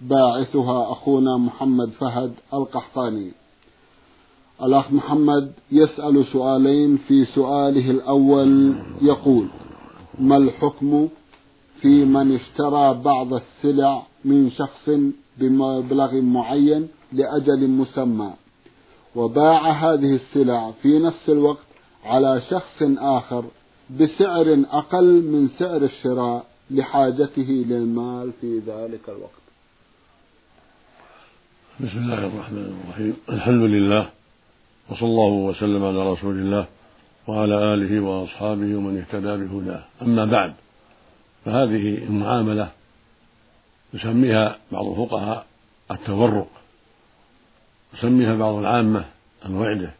باعثها أخونا محمد فهد القحطاني. الأخ محمد يسأل سؤالين في سؤاله الأول يقول ما الحكم في من اشترى بعض السلع من شخص بمبلغ معين لأجل مسمى وباع هذه السلع في نفس الوقت على شخص آخر بسعر أقل من سعر الشراء لحاجته للمال في ذلك الوقت؟ بسم الله الرحمن الرحيم. الحمد لله وصلى الله وسلم على رسول الله وعلى آله وأصحابه ومن اهتدى بهداه. أما بعد فهذه المعاملة يسميها بعض الفقهاء التورق يسميها بعض العامة الوعدة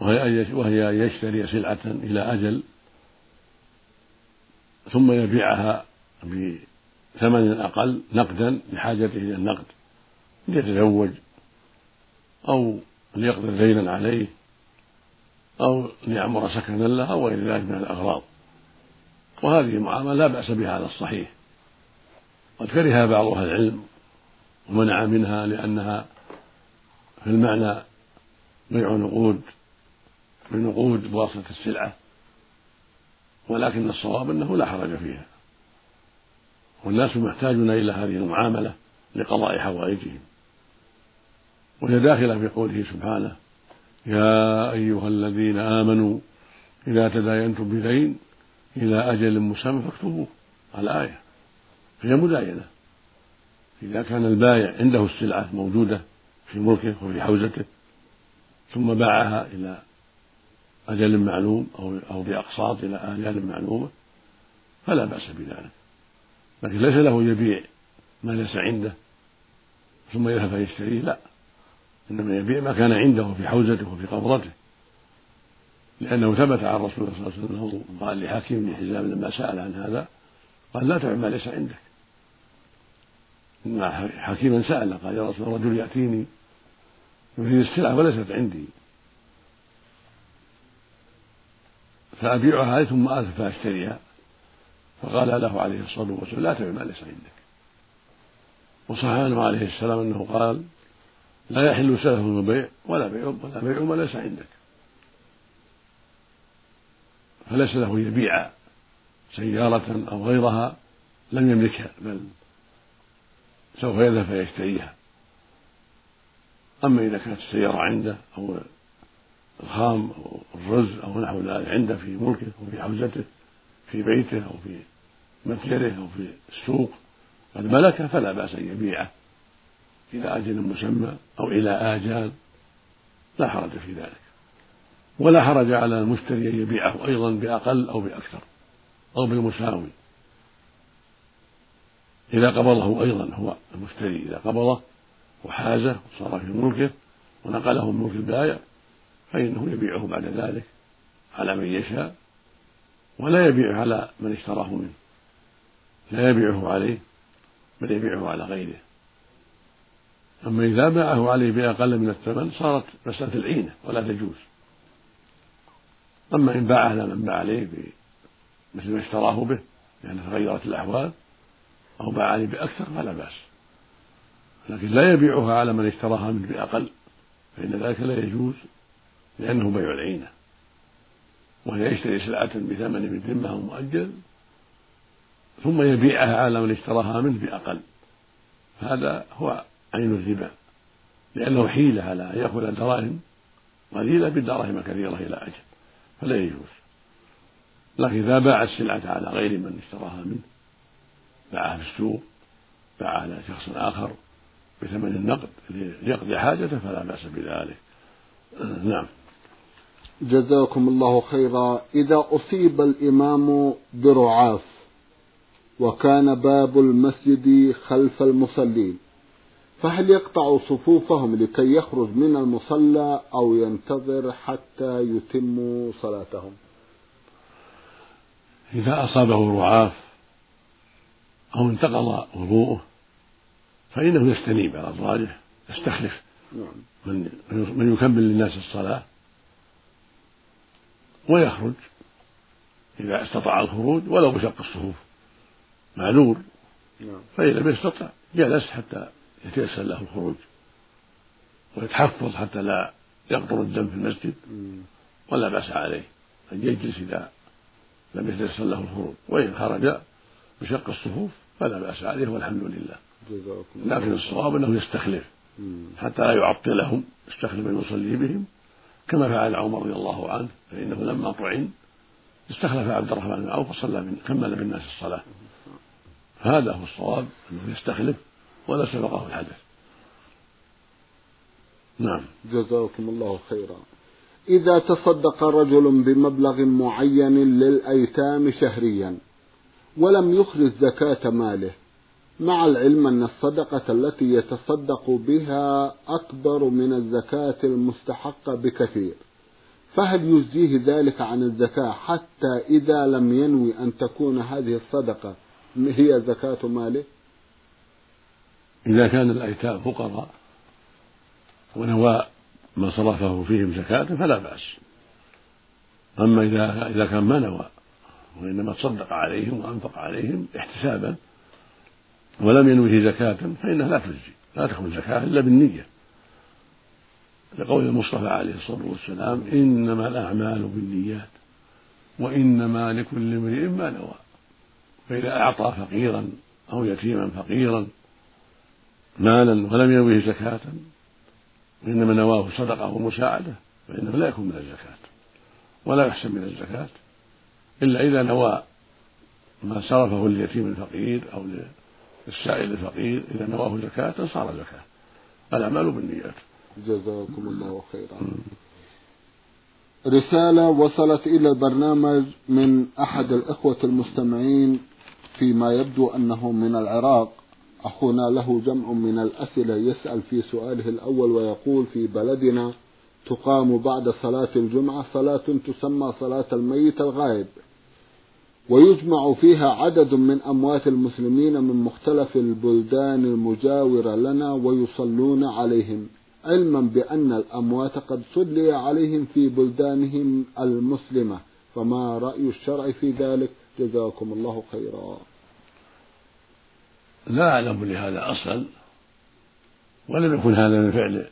وهي أن يشتري سلعة إلى أجل ثم يبيعها بثمن أقل نقدا لحاجته إلى النقد. ليتزوج أو ليقضي دينا عليه أو ليعمر سكنا له أو غير ذلك من الأغراض. وهذه المعاملة لا بأس بها على الصحيح. قد كرهها بعض أهل العلم ومنع منها لأنها في المعنى بيع نقود بنقود بواسطة السلعة ولكن الصواب أنه لا حرج فيها. والناس محتاجون إلى هذه المعاملة لقضاء حوائجهم. وهي داخلة في قوله سبحانه يا أيها الذين آمنوا إذا تداينتم بدين إلى أجل مسمى فاكتبوه الآية هي مداينة. إذا كان البائع عنده السلعة موجودة في ملكه وفي حوزته ثم باعها إلى أجل معلوم أو أو بأقساط إلى آجال معلومة فلا بأس بذلك. لكن ليس له يبيع ما ليس عنده ثم يذهب فيشتريه لا. إنما يبيع ما كان عنده في حوزته وفي قبضته. لأنه ثبت عن الرسول صلى الله عليه وسلم قال لحكيم بن حزام لما سأل عن هذا قال لا تبع ما ليس عندك. إن حكيما سأل قال يا رسول الله رجل يأتيني يريد السلعة وليست عندي. فأبيعها ثم آتي فأشتريها. فقال له عليه الصلاة والسلام لا تبع ما ليس عندك. وصح عنه عليه السلام أنه قال لا يحل سلف البيع ولا بيع ولا بيع ما ليس عندك فليس له يبيع سيارة أو غيرها لم يملكها بل سوف يذهب فيشتريها. أما إذا كانت السيارة عنده أو الخام أو الرز أو نحو ذلك عنده في ملكه وفي حوزته في بيته أو في متجره أو في السوق قد ملكه فلا بأس أن يبيعه. إلى أجل مسمى أو إلى آجال لا حرج في ذلك. ولا حرج على المشتري أن يبيعه أيضا بأقل أو بأكثر أو بالمساوي. إذا قبضه أيضا هو المشتري إذا قبضه وحازه وصار في ملكه ونقله من ملك البائع فإنه يبيعه بعد ذلك على من يشاء ولا يبيعه على من اشتراه منه. لا يبيعه عليه بل يبيعه على غيره. أما إذا باعه عليه بأقل من الثمن صارت مسألة العينة ولا تجوز. أما إن باعه على من باع عليه مثل ما اشتراه به لأن تغيرت الأحوال أو باع عليه بأكثر فلا بأس. لكن لا يبيعها على من اشتراها منه بأقل فإن ذلك لا يجوز لأنه بيع العينة. وهي يشتري سلعة بثمن بالذمة أو مؤجل ثم يبيعها على من اشتراها منه بأقل هذا هو عين الربا لأنه حيلة على أن يأخذ دراهم قليلة بدراهم كثيرة إلى أجل فلا يجوز. لكن إذا باع السلعة على غير من اشتراها منه باعها في السوق باع على شخص آخر بثمن النقد ليقضي حاجته فلا بأس بذلك. نعم. جزاكم الله خيرا. إذا أصيب الإمام برعاف وكان باب المسجد خلف المصلين فهل يقطع صفوفهم لكي يخرج من المصلى أو ينتظر حتى يتموا صلاتهم إذا أصابه رعاف أو انتقض وضوءه فإنه يستنيب على الراجح يستخلف نعم. من من يكمل للناس الصلاة ويخرج إذا استطاع الخروج ولو بشق الصفوف معذور نعم. فإن لم يستطع جلس حتى يتيسر له الخروج ويتحفظ حتى لا يقطر الدم في المسجد. ولا بأس عليه أن يجلس إذا لم يتيسر له الخروج وإن خرج بشق الصفوف فلا بأس عليه والحمد لله. لكن الصواب أنه يستخلف. حتى لا يعطلهم يستخلف من يصلي بهم. كما فعل عمر رضي الله عنه فإنه لما طعن استخلف عبد الرحمن بن عوف وصلى من كمل بالناس الصلاة. هذا هو الصواب أنه يستخلف ولا سبقه الحدث نعم. جزاكم الله خيرا. إذا تصدق رجل بمبلغ معين للأيتام شهريا ولم يخرج زكاة ماله مع العلم أن الصدقة التي يتصدق بها أكبر من الزكاة المستحقة بكثير فهل يجزيه ذلك عن الزكاة حتى إذا لم ينوي أن تكون هذه الصدقة هي زكاة ماله؟ إذا كان الأيتام فقراء ونوى ما صرفه فيهم زكاة فلا بأس. أما إذا إذا كان ما نوى وإنما تصدق عليهم وأنفق عليهم احتسابا ولم ينوه زكاة فإنها لا تجزي لا تكون زكاة إلا بالنية. لقول المصطفى عليه الصلاة والسلام إنما الأعمال بالنيات وإنما لكل امرئ ما نوى. فإذا أعطى فقيرا أو يتيما فقيرا مالا ولم ينوه زكاة وإنما نواه صدقة ومساعدة فإنه لا يكون من الزكاة ولا يحسن من الزكاة إلا إذا نوى ما صرفه لليتيم الفقير أو للسائل الفقير إذا نواه زكاة صار زكاة. الأعمال بالنيات. جزاكم الله خيرا. رسالة وصلت إلى البرنامج من أحد الإخوة المستمعين فيما يبدو أنه من العراق. أخونا له جمع من الأسئلة يسأل في سؤاله الأول ويقول في بلدنا تقام بعد صلاة الجمعة صلاة تسمى صلاة الميت الغائب ويجمع فيها عدد من أموات المسلمين من مختلف البلدان المجاورة لنا ويصلون عليهم علما بأن الأموات قد صلي عليهم في بلدانهم المسلمة فما رأي الشرع في ذلك؟ جزاكم الله خيرا. لا أعلم لهذا أصلا ولم يكن هذا من فعل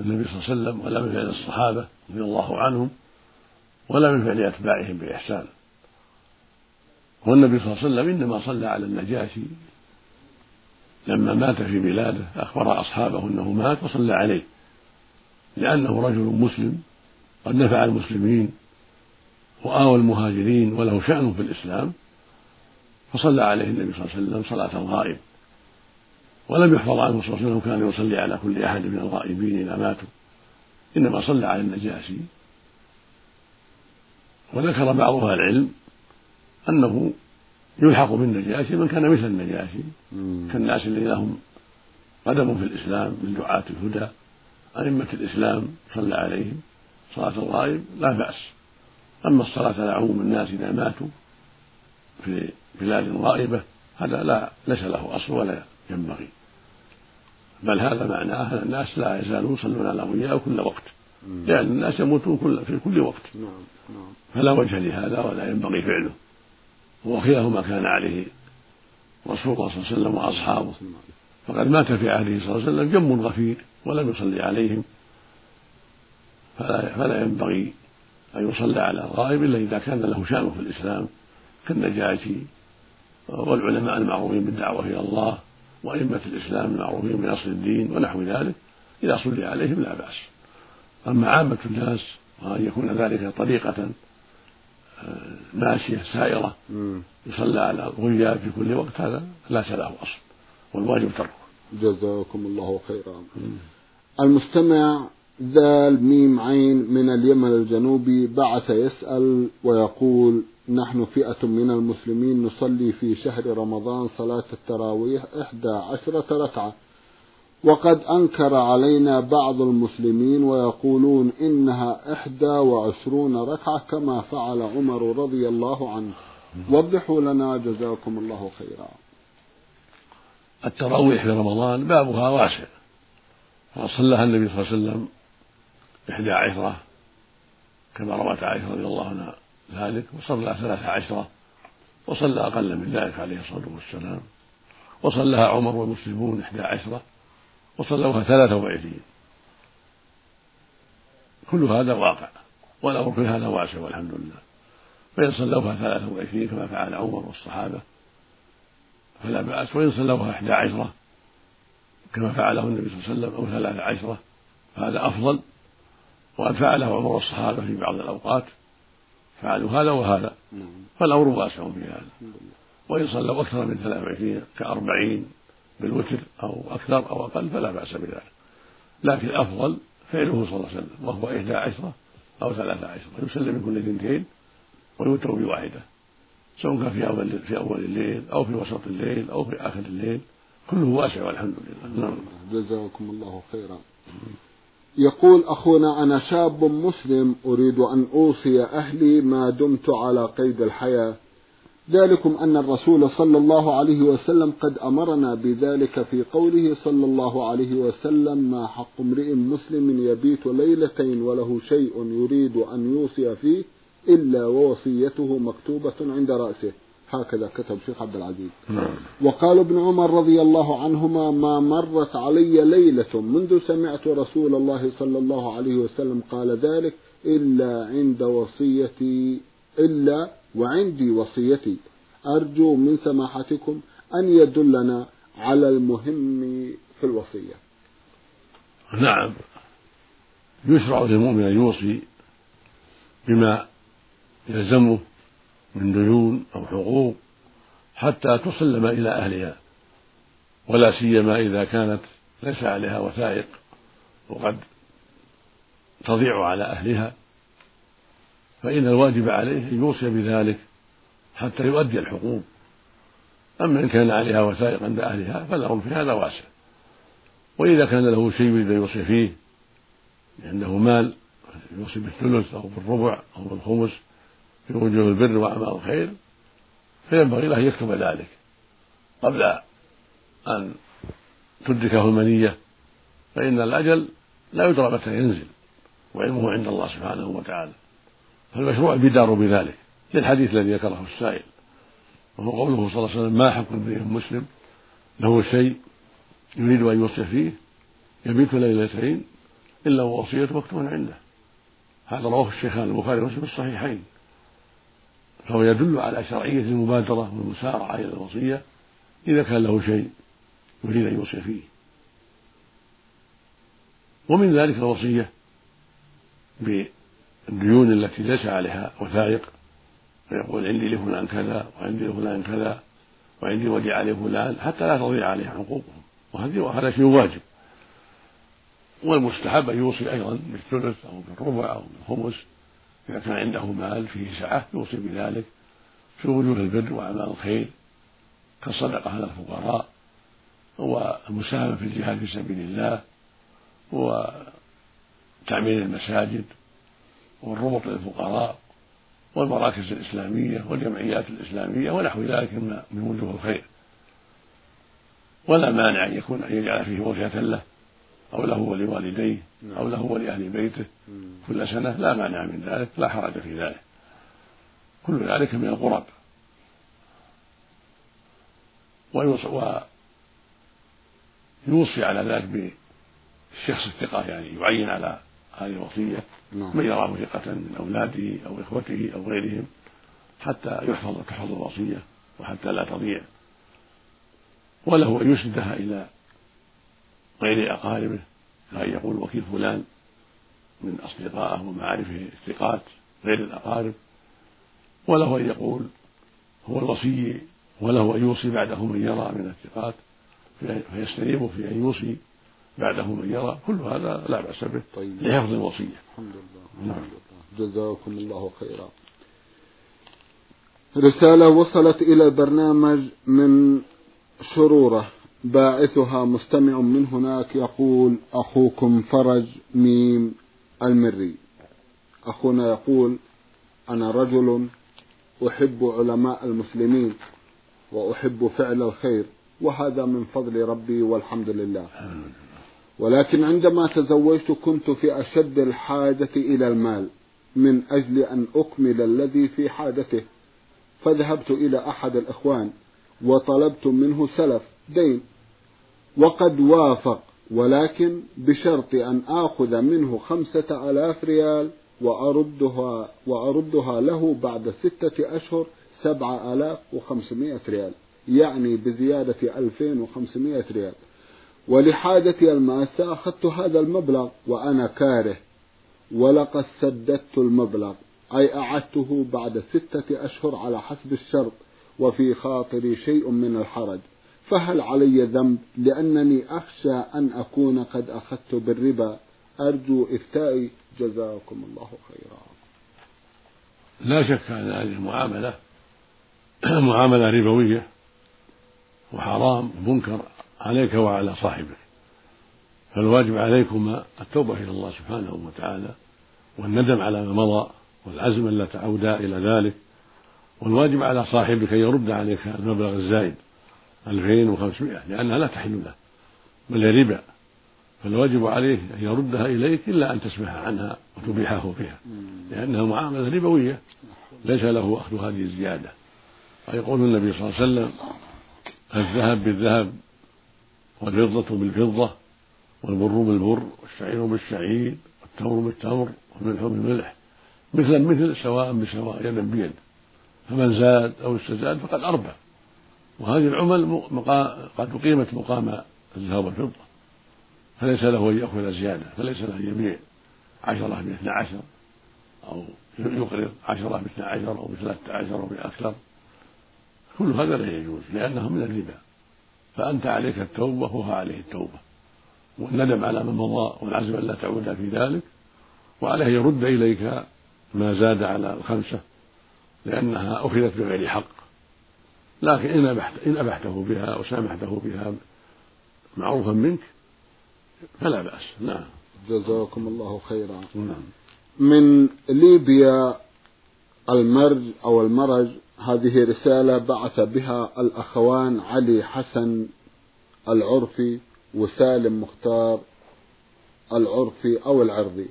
النبي صلى الله عليه وسلم ولا من فعل الصحابة رضي الله عنهم ولا من فعل أتباعهم بإحسان. والنبي صلى الله عليه وسلم إنما صلى على النجاشي. لما مات في بلاده أخبر أصحابه أنه مات وصلى عليه لأنه رجل مسلم قد نفع المسلمين وآوى المهاجرين وله شأن في الإسلام. فصلى عليه النبي صلى الله عليه وسلم صلاة الغائب. ولم يحفظ عنه صلى الله عليه وسلم كان يصلي على كل أحد من الغائبين إذا ماتوا. إنما صلى على النجاشي. وذكر بعض أهل العلم أنه يلحق بالنجاشي من كان مثل النجاشي كالناس الذين لهم قدم في الإسلام من دعاة الهدى. أئمة الإسلام صلى عليهم صلاة الغائب لا بأس. أما الصلاة على عموم الناس إذا ماتوا في بلاد غائبة هذا لا ليس له أصل ولا ينبغي. بل هذا معناه أن الناس لا يزالون يصلون على أولياء كل وقت. لأن الناس يموتون كل في كل وقت. نعم، نعم. فلا وجه لهذا ولا ينبغي فعله. هو خلاف ما كان عليه رسول الله صلى الله عليه وسلم وأصحابه. فقد مات في عهده صلى الله عليه وسلم جم غفير ولم يصلي عليهم. فلا, فلا ينبغي أن يصلى على الغائب إلا إذا كان له شأن في الإسلام. كالنجاشي والعلماء المعروفين بالدعوة إلى الله وأئمة الإسلام المعروفين بنصر الدين ونحو ذلك إذا صلي عليهم لا بأس. أما عامة الناس وأن يكون ذلك طريقة آه، ماشية سائرة يصلى على الغياب في كل وقت هذا لا له أصل والواجب تركه. جزاكم الله خيرا. المستمع ذال ميم عين من اليمن الجنوبي بعث يسأل ويقول نحن فئة من المسلمين نصلي في شهر رمضان صلاة التراويح إحدى عشرة ركعة. وقد أنكر علينا بعض المسلمين ويقولون إنها إحدى وعشرون ركعة كما فعل عمر رضي الله عنه. وضحوا لنا جزاكم الله خيرا. التراويح في رمضان بابها واسع. وصلىها النبي صلى الله عليه وسلم إحدى عشرة كما روت عائشة رضي الله عنها. ذلك وصلى ثلاث عشرة وصلى أقل من ذلك عليه الصلاة والسلام. وصلىها عمر والمسلمون إحدى عشرة وصلوها ثلاثة وعشرين. كل هذا واقع والأمر في هذا واسع والحمد لله. فإن صلوها ثلاثة وعشرين كما فعل عمر والصحابة فلا بأس. وإن صلوها إحدى عشرة كما فعله النبي صلى الله عليه وسلم أو ثلاثة عشرة فهذا أفضل. وقد فعله عمر والصحابة في بعض الأوقات. فعلوا هذا وهذا. نعم. فالأمر واسع في هذا. وإن صلوا أكثر من 23 كأربعين بالوتر أو أكثر أو أقل فلا بأس بذلك. لكن الأفضل فعله صلى الله عليه وسلم وهو إحدى عشرة أو ثلاثة عشرة. يسلم من كل اثنتين ويوتر بواحدة سواء كان في أول في أول الليل أو في وسط الليل أو في آخر الليل. كله واسع والحمد لله. نعم. جزاكم الله خيرا. يقول أخونا أنا شاب مسلم أريد أن أوصي أهلي ما دمت على قيد الحياة. ذلكم أن الرسول صلى الله عليه وسلم قد أمرنا بذلك في قوله صلى الله عليه وسلم ما حق امرئ مسلم يبيت ليلتين وله شيء يريد أن يوصي فيه إلا ووصيته مكتوبة عند رأسه. هكذا كتب شيخ عبد العزيز. نعم. وقال ابن عمر رضي الله عنهما ما مرت علي ليلة منذ سمعت رسول الله صلى الله عليه وسلم قال ذلك إلا عند وصيتي إلا وعندي وصيتي. أرجو من سماحتكم أن يدلنا على المهم في الوصية. نعم. يشرع للمؤمن أن يوصي بما يلزمه من ديون أو حقوق حتى تسلم إلى أهلها ولا سيما إذا كانت ليس عليها وثائق وقد تضيع على أهلها. فإن الواجب عليه أن يوصي بذلك حتى يؤدي الحقوق. أما إن كان عليها وثائق عند أهلها فالأمر في هذا واسع. وإذا كان له شيء يريد أن يوصي فيه عنده مال يوصي بالثلث أو بالربع أو بالخمس في وجوه البر وأعمال الخير فينبغي له أن يكتب ذلك قبل أن تدركه المنية فإن الأجل لا يدرى متى ينزل وعلمه عند الله سبحانه وتعالى. فالمشروع البدار بذلك للحديث الذي ذكره السائل وهو قوله صلى الله عليه وسلم ما حق امرئ مسلم له شيء يريد أن يوصي فيه يبيت ليلتين إلا ووصيته مكتوب عنده. هذا رواه الشيخان البخاري ومسلم في الصحيحين. فهو يدل على شرعية المبادرة والمسارعة إلى الوصية إذا كان له شيء يريد أن يوصي فيه. ومن ذلك الوصية بالديون التي ليس عليها وثائق فيقول عندي لفلان كذا وعندي لفلان كذا وعندي وديعة لفلان حتى لا تضيع عليه حقوقهم. وهذا شيء واجب. والمستحب أن يوصي أيضا بالثلث أو بالربع أو بالخمس. إذا كان عنده مال فيه سعة يوصي بذلك في وجوه البر وأعمال الخير كالصدقة على الفقراء والمساهمة في الجهاد في سبيل الله وتعمير المساجد والربط للفقراء والمراكز الإسلامية والجمعيات الإسلامية ونحو ذلك من وجوه الخير. ولا مانع أن يكون أن يجعل فيه وصية له. أو له ولوالديه نعم. أو له ولأهل بيته. كل سنة لا مانع من ذلك لا حرج في ذلك. كل ذلك من القرب. ويوصي على ذلك بالشخص الثقة يعني يعين على هذه الوصية. نعم. من يراه ثقة من أولاده أو إخوته أو غيرهم حتى يحفظ تحفظ الوصية وحتى لا تضيع. وله أن يسندها إلى غير أقاربه كأن يقول وكيل فلان من أصدقائه ومعارفه الثقات غير الأقارب. وله أن يقول هو الوصي وله أن يوصي بعده من يرى من الثقات فيستنيب في أن يوصي بعده من يرى. كل هذا لا بأس به طيب. لحفظ الوصية. الحمد لله. نعم. جزاكم الله خيرا. رسالة وصلت إلى البرنامج من شرورة. باعثها مستمع من هناك يقول أخوكم فرج ميم المري. أخونا يقول أنا رجل أحب علماء المسلمين وأحب فعل الخير وهذا من فضل ربي والحمد لله. ولكن عندما تزوجت كنت في أشد الحاجة إلى المال من أجل أن أكمل الذي في حاجته فذهبت إلى أحد الإخوان وطلبت منه سلف دين. وقد وافق ولكن بشرط أن آخذ منه خمسة آلاف ريال وأردها, وأردها له بعد ستة أشهر سبعة آلاف وخمسمائة ريال يعني بزيادة ألفين وخمسمائة ريال. ولحاجتي الماسة أخذت هذا المبلغ وأنا كاره. ولقد سددت المبلغ أي أعدته بعد ستة أشهر على حسب الشرط وفي خاطري شيء من الحرج. فهل علي ذنب لأنني أخشى أن أكون قد أخذت بالربا؟ أرجو إفتائي جزاكم الله خيرا. لا شك أن هذه المعاملة معاملة ربوية وحرام ومنكر عليك وعلى صاحبك. فالواجب عليكما التوبة إلى الله سبحانه وتعالى والندم على ما مضى والعزم ألا تعودا إلى ذلك والواجب على صاحبك أن يرد عليك المبلغ الزايد 2500 لأنها لا تحل له بل هي ربا. فالواجب عليه أن يردها إليك إلا أن تسمح عنها وتبيحه فيها لأنها معاملة ربوية ليس له أخذ هذه الزيادة. ويقول النبي صلى الله عليه وسلم الذهب بالذهب والفضة بالفضة والبر بالبر والشعير بالشعير والتمر بالتمر والملح بالملح مثلا مثل سواء بسواء يدا بيد. فمن زاد أو استزاد فقد أربى. وهذه العمل قد أقيمت مقام الذهب والفضة. فليس له أن يأخذ زيادة فليس له أن يبيع عشرة باثنى عشر أو يقرض عشرة باثنى عشر أو بثلاثة عشر أو بأكثر كل هذا لا يجوز لأنه من الربا. فأنت عليك التوبة وهو عليه التوبة. والندم على ما مضى والعزم ألا تعود في ذلك. وعليه يرد إليك ما زاد على الخمسة لأنها أخذت بغير حق. لكن إن أبحت إن أبحته بها أو سامحته بها معروفا منك فلا بأس. نعم. جزاكم الله خيرا. نعم. من ليبيا المرج أو المرج هذه رسالة بعث بها الأخوان علي حسن العرفي وسالم مختار العرفي أو العرضي.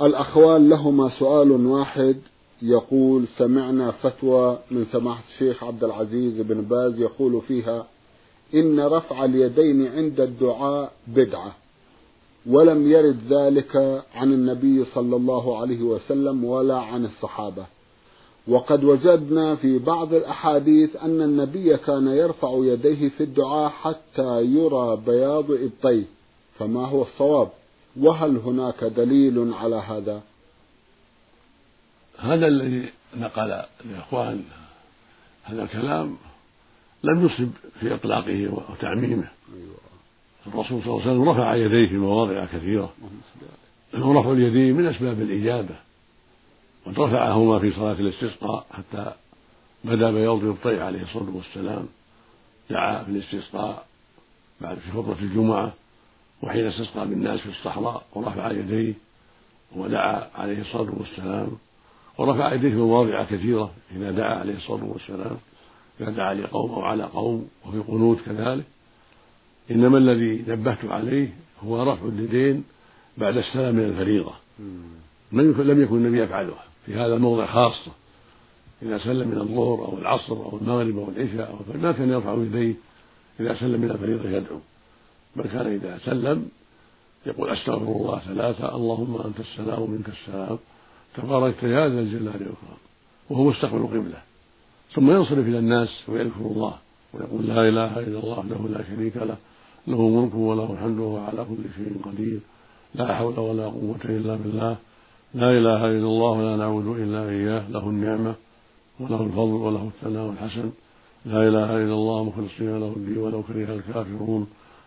الأخوان لهما سؤال واحد. يقول سمعنا فتوى من سماحة الشيخ عبد العزيز بن باز يقول فيها إن رفع اليدين عند الدعاء بدعة ولم يرد ذلك عن النبي صلى الله عليه وسلم ولا عن الصحابة. وقد وجدنا في بعض الأحاديث أن النبي كان يرفع يديه في الدعاء حتى يرى بياض إبطيه فما هو الصواب؟ وهل هناك دليل على هذا؟ هذا الذي نقل الإخوان هذا الكلام لم يصب في إطلاقه وتعميمه. الرسول صلى الله عليه وسلم رفع يديه في مواضع كثيرة. ورفع اليدين من أسباب الإجابة وقد رفعهما في صلاة الاستسقاء حتى بدا بيوض الطيع عليه الصلاة والسلام دعا في الاستسقاء بعد في خطبة الجمعة وحين استسقى بالناس في الصحراء ورفع يديه ودعا عليه الصلاة والسلام. ورفع يديه في مواضع كثيرة إذا دعا عليه الصلاة والسلام إذا دعا لقوم أو على قوم وفي قنوت كذلك. إنما الذي نبهت عليه هو رفع اليدين بعد السلام من الفريضة. لم يكن النبي يفعلها. في هذا الموضع خاصة. إذا سلم من الظهر أو العصر أو المغرب أو العشاء أو ما كان يرفع يديه إذا سلم من الفريضة يدعو. بل كان إذا سلم يقول أستغفر الله ثلاثة اللهم أنت السلام ومنك السلام. تباركت يا ذا الجلال والإكرام. وهو مستقبل القبلة. ثم ينصرف إلى الناس ويذكر الله ويقول لا إله إلا الله وحده لا شريك له له ملكه وله الحمد وهو على كل شيء قدير. لا حول ولا قوة إلا بالله. لا إله إلا الله ولا نعبد إلا إياه له النعمة وله الفضل وله الثناء الحسن. لا إله إلا الله مخلصين له الدين ولو كره الكافرون.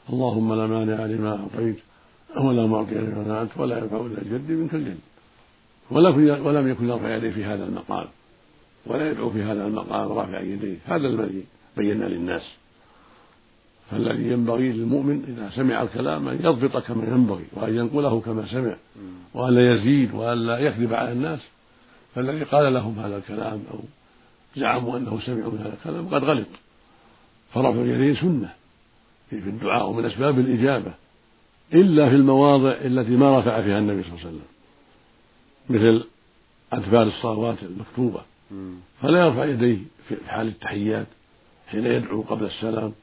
اللهم لا مانع لما أعطيت ولا معطي لما منعت ولا ينفع إلا الجد منك الجد. ولم يكن يرفع يديه في هذا المقام ولا يدعو في هذا المقام رافع يديه هذا الذي بينا للناس. فالذي ينبغي للمؤمن إذا سمع الكلام أن يضبط كما ينبغي وأن ينقله كما سمع وأن لا يزيد وأن لا يكذب على الناس. فالذي قال لهم هذا الكلام أو زعموا أنه سمعوا من هذا الكلام قد غلط. فرفع اليدين سنة في الدعاء ومن أسباب الإجابة إلا في المواضع التي ما رفع فيها النبي صلى الله عليه وسلم. مثل أدبار الصلوات المكتوبة. فلا يرفع يديه في حال التحيات حين يدعو قبل السلام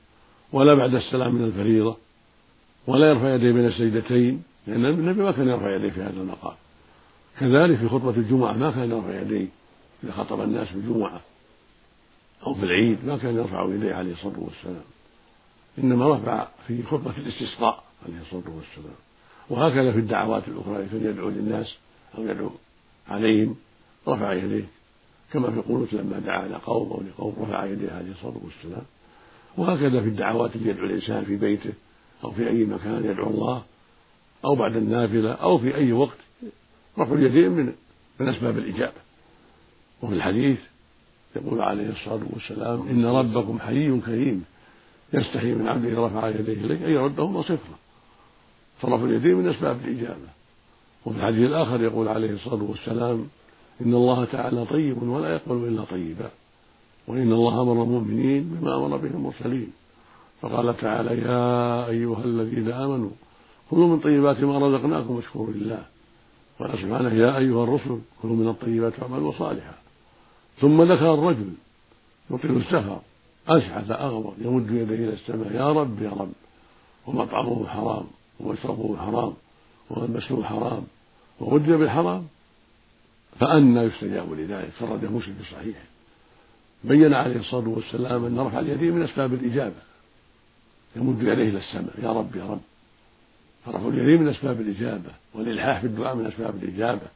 ولا بعد السلام من الفريضة ولا يرفع يديه بين السجدتين لأن النبي ما كان يرفع يديه في هذا المقام. كذلك في خطبة الجمعة ما كان يرفع يديه إذا خطب الناس في الجمعة أو في العيد ما كان يرفع يديه عليه الصلاة والسلام. إنما رفع في خطبة الاستسقاء عليه الصلاة والسلام. وهكذا في الدعوات الأخرى كان يدعو للناس أو يدعو عليهم رفع يديه كما في قنوت لما دعا لقوم أو لقوم رفع يديه عليه الصلاة والسلام. وهكذا في الدعوات اللي يدعو الإنسان في بيته أو في أي مكان يدعو الله أو بعد النافلة أو في أي وقت رفع اليدين من من أسباب الإجابة. وفي الحديث يقول عليه الصلاة والسلام إن ربكم حيي كريم يستحي من عبده رفع يديه إليه أن يردهما صفرا فرفع اليدين من أسباب الإجابة. وفي الحديث الآخر يقول عليه الصلاة والسلام إن الله تعالى طيب ولا يقبل إلا طيبا وإن الله أمر المؤمنين بما أمر به المرسلين. فقال تعالى يا أيها الذين آمنوا كلوا من طيبات ما رزقناكم واشكروا لله. قال سبحانه يا أيها الرسل كلوا من الطيبات واعملوا صالحا. ثم ذكر الرجل يطيل السفر أشعث أغبر يمد يديه إلى السماء يا رب يا رب. ومطعمه حرام ومشربه حرام. وملبسه حرام وغذي بالحرام فأنى يستجاب لذلك خرجه مسلم في صحيحه. بين عليه الصلاة والسلام أن رفع اليدين من أسباب الإجابة. يمد يديه إلى السماء يا رب يا رب. فرفع اليدين من أسباب الإجابة والإلحاح في الدعاء من أسباب الإجابة.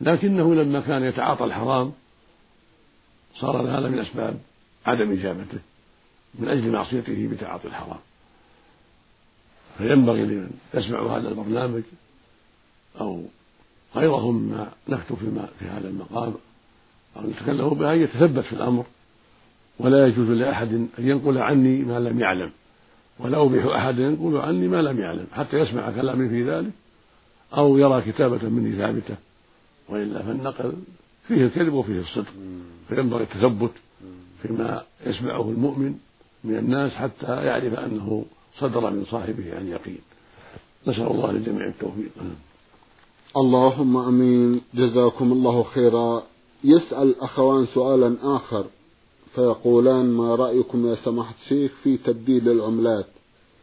لكنه لما كان يتعاطى الحرام صار هذا من أسباب عدم إجابته من أجل معصيته بتعاطي الحرام. فينبغي لمن يسمع هذا البرنامج أو غيرهم ما نكتب في هذا المقام أو نتكلم بها أن يتثبت في الأمر ولا يجوز لأحد أن ينقل عني ما لم يعلم ولا أبيح أحد ينقل عني ما لم يعلم حتى يسمع كلامي في ذلك أو يرى كتابة مني ثابتة وإلا فالنقل فيه الكذب وفيه الصدق. فينبغي التثبت فيما يسمعه المؤمن من الناس حتى يعرف أنه صدر من صاحبه عن يقين. نسأل الله للجميع التوفيق. اللهم آمين. جزاكم الله خيرا. يسأل أخوان سؤالا آخر فيقولان ما رأيكم يا سماحة الشيخ في تبديل العملات؟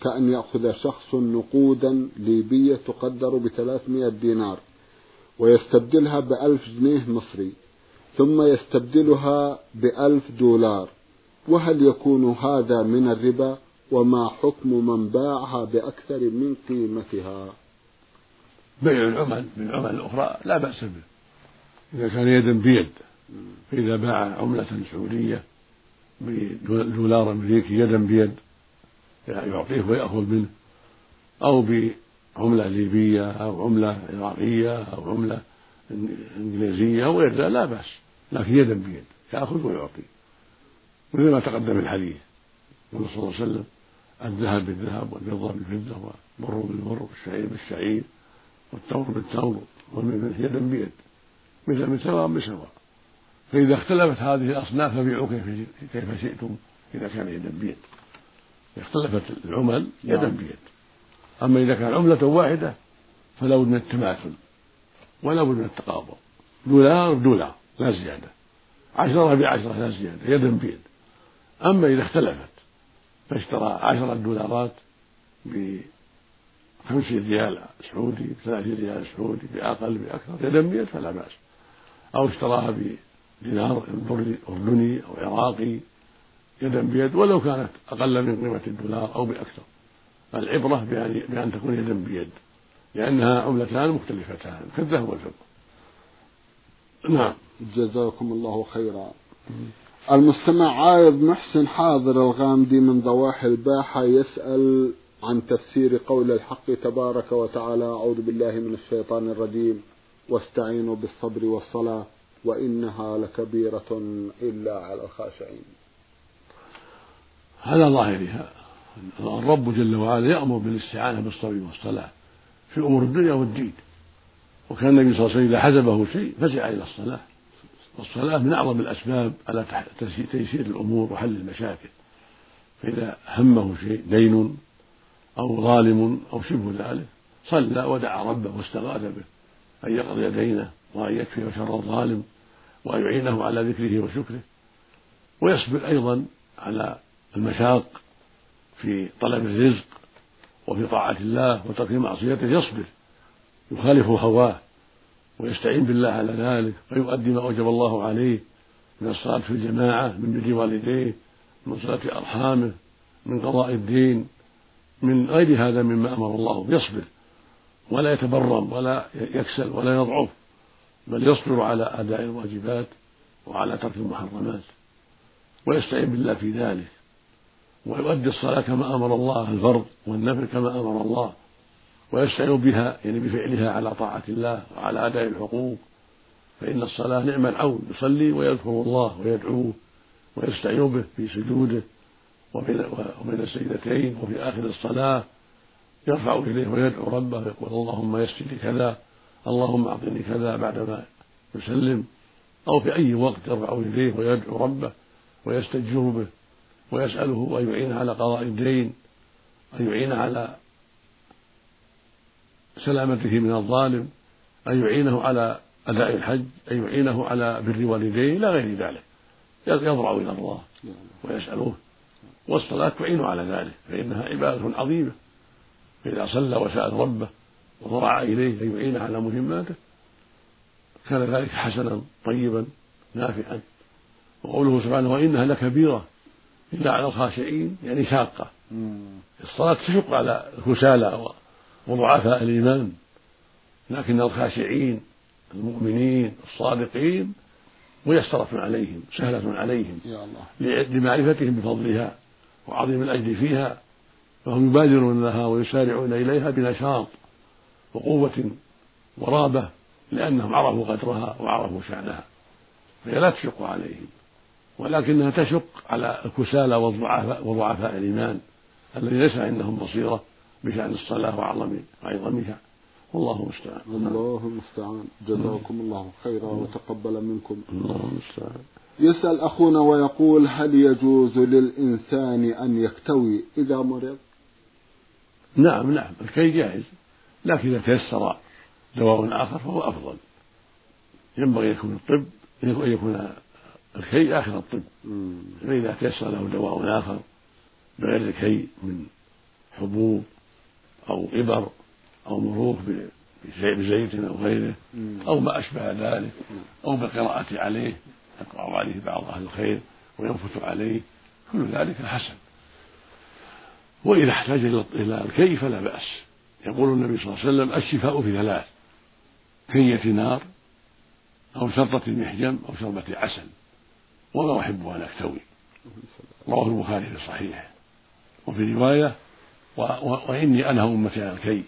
كأن يأخذ شخص نقودا ليبية تقدر بثلاثمائة دينار ويستبدلها بألف جنيه مصري ثم يستبدلها بألف دولار. وهل يكون هذا من الربا؟ وما حكم من باعها بأكثر من قيمتها. بيع العمل بالعمل الأخرى لا بأس به. إذا كان يدا بيد. فإذا باع عملة سعودية بدولار أمريكي يدا بيد يعطيه ويأخذ منه. أو بعملة ليبية أو عملة عراقية أو عملة إنجليزية أو غير ذلك لا بأس. لكن يدا بيد يأخذ ويعطي. مثل ما تقدم الحديث النبي صلى الله عليه وسلم الذهب بالذهب والفضة بالفضة والبر بالبر والشعير بالشعير والتمر بالتمر يدا بيد مثل من سواء بسواء فإذا اختلفت هذه الأصناف فبيعوا كيف كيف شئتم إذا كان يدا بيد. اختلفت العمل يدا نعم. بيد. أما إذا كان عملة واحدة فلا بد من التماثل ولا بد من التقابض. دولار دولار لا زيادة. عشرة بعشرة لا زيادة. يدا بيد. أما إذا اختلفت فاشترى عشرة دولارات بخمسين ريال سعودي بثلاثين ريال سعودي بأقل بأكثر يدا بيد فلا بأس. أو اشتراها بدينار أردني أو عراقي يدا بيد ولو كانت أقل من قيمة الدولار أو بأكثر. العبرة بأن, بأن تكون يدا بيد لأنها عملتان مختلفتان كالذهب والفضة. نعم. جزاكم الله خيرا. المستمع عايض محسن حاضر الغامدي من ضواحي الباحة يسأل عن تفسير قول الحق تبارك وتعالى أعوذ بالله من الشيطان الرجيم واستعينوا بالصبر والصلاة وإنها لكبيرة إلا على الخاشعين. هذا ظاهرها الرب جل وعلا يأمر بالاستعانة بالصبر والصلاة في أمور الدنيا والدين. وكان النبي صلى الله عليه وسلم إذا حزبه شيء فزع إلى الصلاة. والصلاة من أعظم الأسباب على تيسير الأمور وحل المشاكل. فإذا همه شيء دين أو ظالم أو شبه ذلك صلى ودعا ربه واستغاث به أن يقضي دينه وأن يكفي شر الظالم وأن يعينه على ذكره وشكره. ويصبر أيضا على المشاق في طلب الرزق وفي طاعة الله وترك معصيته يصبر. يخالف هواه. ويستعين بالله على ذلك ويؤدي ما أوجب الله عليه من الصلاة في الجماعة من بر والديه من صلاة أرحامه من قضاء الدين من غير هذا مما أمر الله يصبر ولا يتبرم ولا يكسل ولا يضعف بل يصبر على أداء الواجبات وعلى ترك المحرمات ويستعين بالله في ذلك ويؤدي الصلاة كما أمر الله الفرض والنفل كما أمر الله ويستعين بها يعني بفعلها على طاعة الله وعلى أداء الحقوق. فإن الصلاة نعم العون يصلي ويذكر الله ويدعوه ويستعين به في سجوده وبين السجدتين وفي آخر الصلاة يرفع إليه ويدعو ربه ويقول اللهم يسر لي كذا اللهم أعطني كذا بعدما يسلم أو في أي وقت يرفع إليه ويدعو ربه ويستجير به ويسأله أن يعينه على قضاء الدين أن يعينه على سلامته من الظالم أن يعينه على أداء الحج أن يعينه على بر والديه إلى غير ذلك. يضرع إلى الله ويسأله والصلاة تعين على ذلك فإنها عبادة عظيمة. فإذا صلى وسأل ربه وضرع إليه أن يعينه على مهماته كان ذلك حسنا طيبا نافعا. وقوله سبحانه وإنها لكبيرة إلا على الخاشعين يعني شاقة. الصلاة تشق على الكسالى وضعفاء الإيمان لكن الخاشعين المؤمنين الصادقين ميسرة عليهم سهلة عليهم يا الله. لمعرفتهم بفضلها وعظيم الأجر فيها فهم يبادرون لها ويسارعون إليها بنشاط وقوة ورابة لأنهم عرفوا قدرها وعرفوا شأنها فهي لا تشق عليهم ولكنها تشق على الكسالى والضعفاء وضعفاء الإيمان الذي ليس عندهم بصيرة بشأن الصلاة وعظم عظمها والله المستعان الله المستعان جزاكم الله خيرا وتقبل منكم. الله المستعان يسأل أخونا ويقول هل يجوز للإنسان أن يكتوي إذا مرض؟ نعم نعم. الكي جائز. لكن إذا تيسر دواء آخر فهو أفضل. ينبغي يكون الطب أن يكون الكي آخر الطب. فإذا تيسر له دواء آخر بغير الكي من حبوب أو إبر أو مروخ بزيت أو غيره أو ما أشبه ذلك أو بالقراءة عليه يقرأ عليه بعض أهل الخير وينفث عليه كل ذلك حسن. وإذا احتاج إلى الكي فلا بأس. يقول النبي صلى الله عليه وسلم الشفاء في ثلاث كية نار أو شرطة محجم أو شربة عسل. وما أحب أن أكتوي. رواه البخاري في صحيحه. وفي رواية. وإني أنهى أمتي عن الكي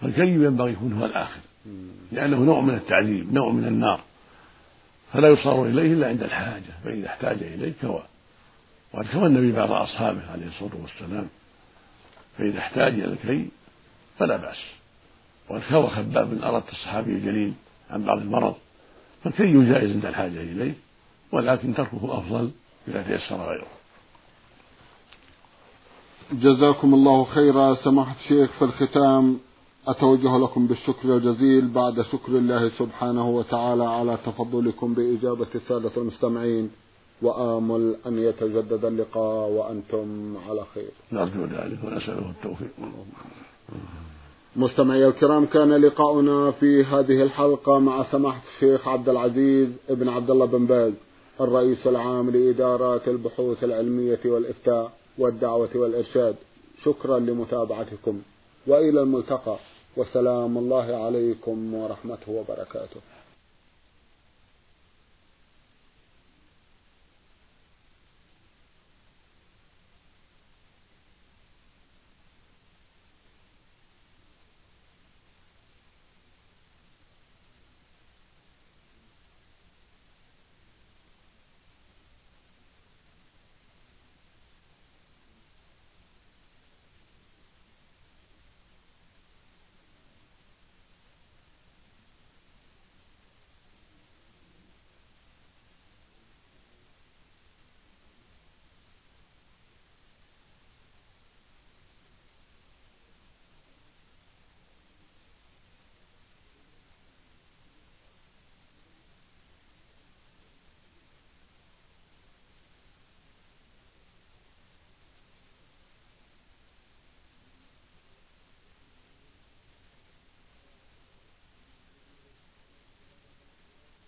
فالكي ينبغي يكون هو الآخر. لأنه نوع من التعذيب نوع من النار. فلا يصار إليه إلا عند الحاجة فإذا احتاج إليه كوى وقد كوى النبي بعض أصحابه عليه الصلاة والسلام فإذا احتاج إلى الكي فلا بأس. وقد كوى خباب بن أردت الصحابي الجليل عن بعض المرض فالكي جائز عند الحاجة إليه ولكن تركه أفضل إذا تيسر غيره. جزاكم الله خيرا. سماحة الشيخ في الختام أتوجه لكم بالشكر الجزيل بعد شكر الله سبحانه وتعالى على تفضلكم بإجابة السادة المستمعين. وآمل أن يتجدد اللقاء وأنتم على خير. نرجو ذلك ونسأله التوفيق. مستمعي الكرام كان لقاؤنا في هذه الحلقة مع سماحة الشيخ عبد العزيز بن عبد الله بن باز الرئيس العام لإدارات البحوث العلمية والإفتاء. والدعوة والإرشاد. شكرا لمتابعتكم. وإلى الملتقى. وسلام الله عليكم ورحمته وبركاته.